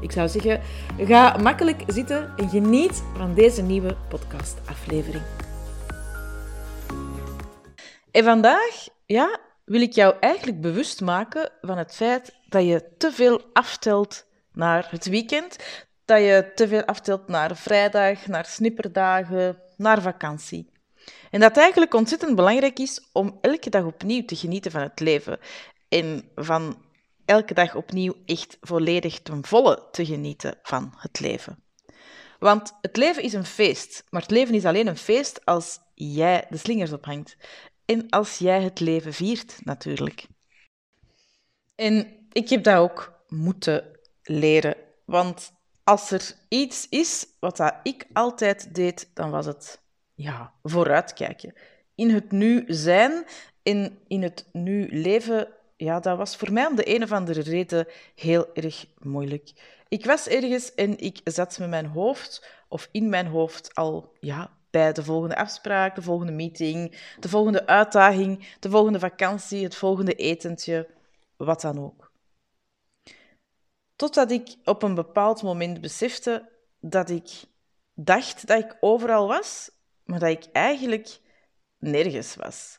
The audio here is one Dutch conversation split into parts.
Ik zou zeggen, ga makkelijk zitten en geniet van deze nieuwe podcastaflevering. En vandaag ja, wil ik jou eigenlijk bewust maken van het feit dat je te veel aftelt naar het weekend, dat je te veel aftelt naar vrijdag, naar snipperdagen, naar vakantie. En dat het eigenlijk ontzettend belangrijk is om elke dag opnieuw te genieten van het leven en van elke dag opnieuw echt volledig ten volle te genieten van het leven. Want het leven is een feest, maar het leven is alleen een feest als jij de slingers ophangt. En als jij het leven viert, natuurlijk. En ik heb dat ook moeten leren. Want als er iets is wat dat ik altijd deed, dan was het ja, vooruitkijken. In het nu zijn en in het nu leven ja, dat was voor mij om de een of andere reden heel erg moeilijk. Ik was ergens en ik zat met mijn hoofd, of in mijn hoofd, al ja, bij de volgende afspraak, de volgende meeting, de volgende uitdaging, de volgende vakantie, het volgende etentje, wat dan ook. Totdat ik op een bepaald moment besefte dat ik dacht dat ik overal was, maar dat ik eigenlijk nergens was.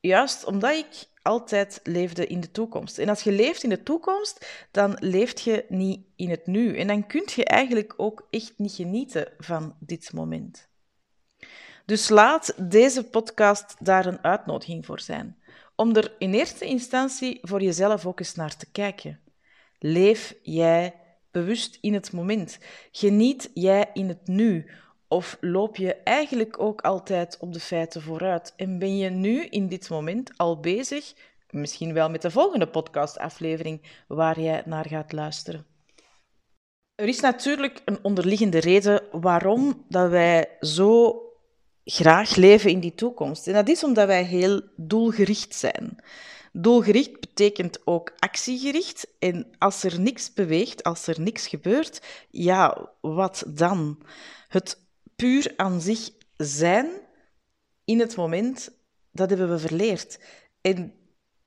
Juist omdat ik altijd leefde in de toekomst. En als je leeft in de toekomst, dan leef je niet in het nu. En dan kun je eigenlijk ook echt niet genieten van dit moment. Dus laat deze podcast daar een uitnodiging voor zijn. Om er in eerste instantie voor jezelf ook eens naar te kijken. Leef jij bewust in het moment? Geniet jij in het nu? Of loop je eigenlijk ook altijd op de feiten vooruit? En ben je nu in dit moment al bezig, misschien wel met de volgende podcastaflevering waar jij naar gaat luisteren? Er is natuurlijk een onderliggende reden waarom dat wij zo graag leven in die toekomst. En dat is omdat wij heel doelgericht zijn. Doelgericht betekent ook actiegericht. En als er niks beweegt, als er niks gebeurt, ja, wat dan? Het puur aan zich zijn in het moment, dat hebben we verleerd. En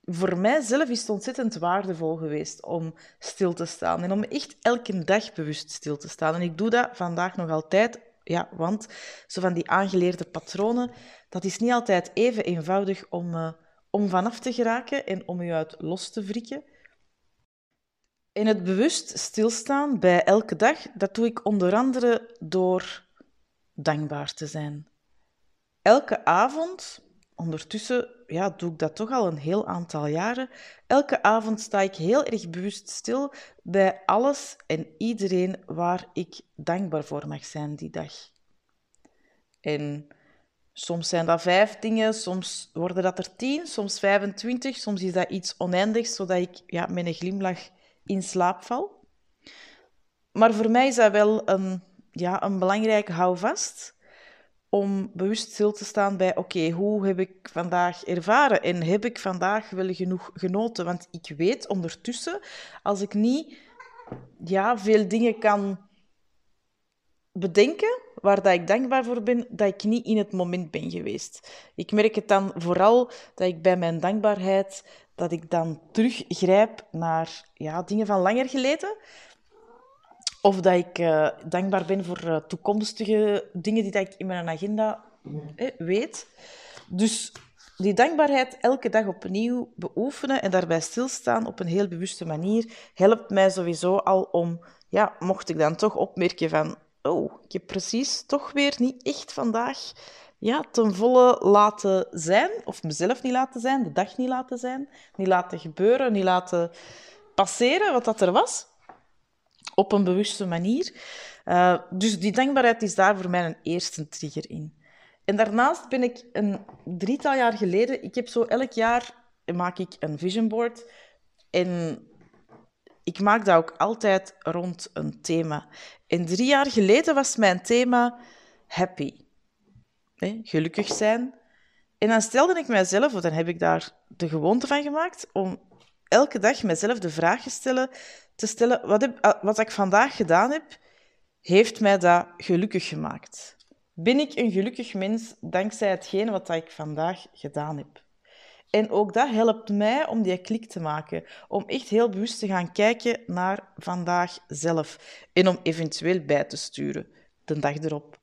voor mijzelf is het ontzettend waardevol geweest om stil te staan en om echt elke dag bewust stil te staan. En ik doe dat vandaag nog altijd, ja, want zo van die aangeleerde patronen, dat is niet altijd even eenvoudig om, uh, om vanaf te geraken en om je uit los te wrikken. En het bewust stilstaan bij elke dag, dat doe ik onder andere door dankbaar te zijn. Elke avond, ondertussen ja, doe ik dat toch al een heel aantal jaren, elke avond sta ik heel erg bewust stil bij alles en iedereen waar ik dankbaar voor mag zijn die dag. En soms zijn dat vijf dingen, soms worden dat er tien, soms 25, soms is dat iets oneindigs, zodat ik ja, met een glimlach in slaap val. Maar voor mij is dat wel een ja, een belangrijke houvast om bewust stil te staan bij, oké, hoe heb ik vandaag ervaren en heb ik vandaag wel genoeg genoten? Want ik weet ondertussen, als ik niet ja, veel dingen kan bedenken waar dat ik dankbaar voor ben, dat ik niet in het moment ben geweest. Ik merk het dan vooral dat ik bij mijn dankbaarheid, dat ik dan teruggrijp naar ja, dingen van langer geleden, of dat ik uh, dankbaar ben voor uh, toekomstige dingen die dat ik in mijn agenda eh, weet. Dus die dankbaarheid elke dag opnieuw beoefenen en daarbij stilstaan op een heel bewuste manier helpt mij sowieso al om, ja, mocht ik dan toch opmerken van, oh, ik heb precies toch weer niet echt vandaag ja, ten volle laten zijn, of mezelf niet laten zijn, de dag niet laten zijn, niet laten gebeuren, niet laten passeren wat dat er was op een bewuste manier. Uh, dus die dankbaarheid is daar voor mij een eerste trigger in. En daarnaast ben ik een drietal jaar geleden, ik heb zo elk jaar maak ik een vision board en ik maak dat ook altijd rond een thema. En drie jaar geleden was mijn thema happy. gelukkig zijn. En dan stelde ik mijzelf, of dan heb ik daar de gewoonte van gemaakt, om elke dag mezelf de vraag te stellen, te stellen wat, heb, wat ik vandaag gedaan heb, heeft mij dat gelukkig gemaakt? Ben ik een gelukkig mens dankzij hetgeen wat ik vandaag gedaan heb? En ook dat helpt mij om die klik te maken. Om echt heel bewust te gaan kijken naar vandaag zelf. En om eventueel bij te sturen de dag erop.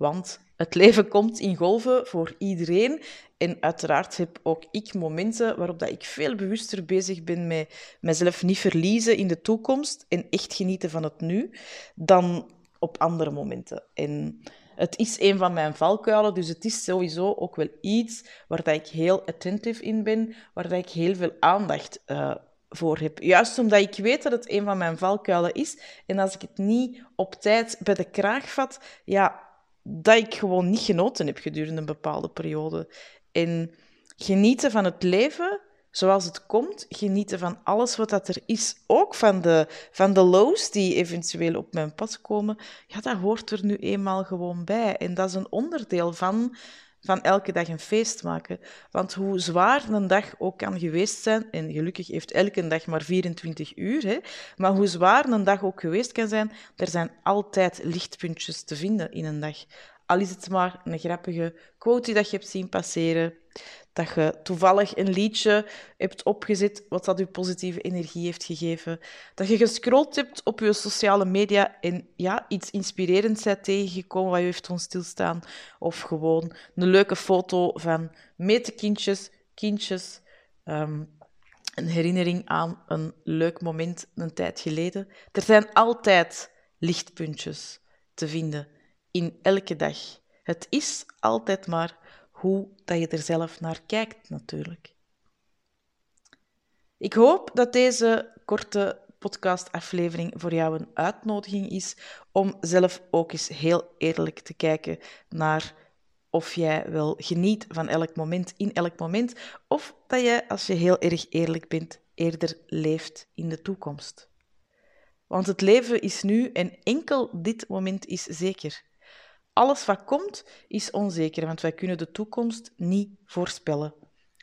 Want het leven komt in golven voor iedereen. En uiteraard heb ook ik momenten waarop dat ik veel bewuster bezig ben met mezelf niet verliezen in de toekomst en echt genieten van het nu, dan op andere momenten. En het is een van mijn valkuilen, dus het is sowieso ook wel iets waar dat ik heel attentief in ben, waar dat ik heel veel aandacht uh, voor heb. Juist omdat ik weet dat het een van mijn valkuilen is. En als ik het niet op tijd bij de kraag vat, ja, dat ik gewoon niet genoten heb gedurende een bepaalde periode. En genieten van het leven zoals het komt, genieten van alles wat dat er is, ook van de, van de lows die eventueel op mijn pad komen, ja, dat hoort er nu eenmaal gewoon bij. En dat is een onderdeel van, van elke dag een feest maken. Want hoe zwaar een dag ook kan geweest zijn, en gelukkig heeft elke dag maar 24 uur, hè, maar hoe zwaar een dag ook geweest kan zijn, er zijn altijd lichtpuntjes te vinden in een dag. Al is het maar een grappige quote die dat je hebt zien passeren, dat je toevallig een liedje hebt opgezet wat dat je positieve energie heeft gegeven, dat je gescrolld hebt op je sociale media en ja, iets inspirerends bent tegengekomen wat je heeft doen of gewoon een leuke foto van metekindjes, kindjes, um, een herinnering aan een leuk moment een tijd geleden. Er zijn altijd lichtpuntjes te vinden in elke dag. Het is altijd maar hoe dat je er zelf naar kijkt, natuurlijk. Ik hoop dat deze korte podcastaflevering voor jou een uitnodiging is om zelf ook eens heel eerlijk te kijken naar of jij wel geniet van elk moment in elk moment, of dat jij, als je heel erg eerlijk bent, eerder leeft in de toekomst. Want het leven is nu en enkel dit moment is zeker. Alles wat komt is onzeker, want wij kunnen de toekomst niet voorspellen.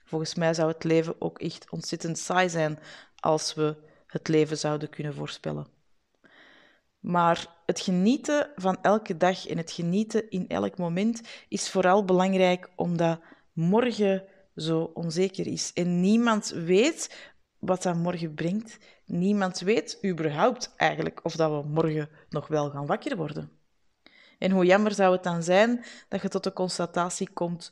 Volgens mij zou het leven ook echt ontzettend saai zijn als we het leven zouden kunnen voorspellen. Maar het genieten van elke dag en het genieten in elk moment is vooral belangrijk omdat morgen zo onzeker is. En niemand weet wat dat morgen brengt. Niemand weet überhaupt eigenlijk of dat we morgen nog wel gaan wakker worden. En hoe jammer zou het dan zijn dat je tot de constatatie komt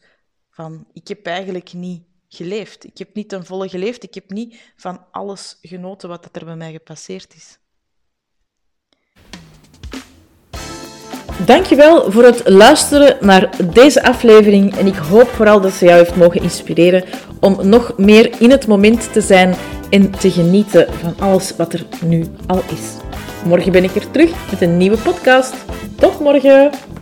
van ik heb eigenlijk niet geleefd. Ik heb niet ten volle geleefd. Ik heb niet van alles genoten wat er bij mij gepasseerd is. Dankjewel voor het luisteren naar deze aflevering en ik hoop vooral dat ze jou heeft mogen inspireren om nog meer in het moment te zijn en te genieten van alles wat er nu al is. Morgen ben ik er terug met een nieuwe podcast. Tot morgen!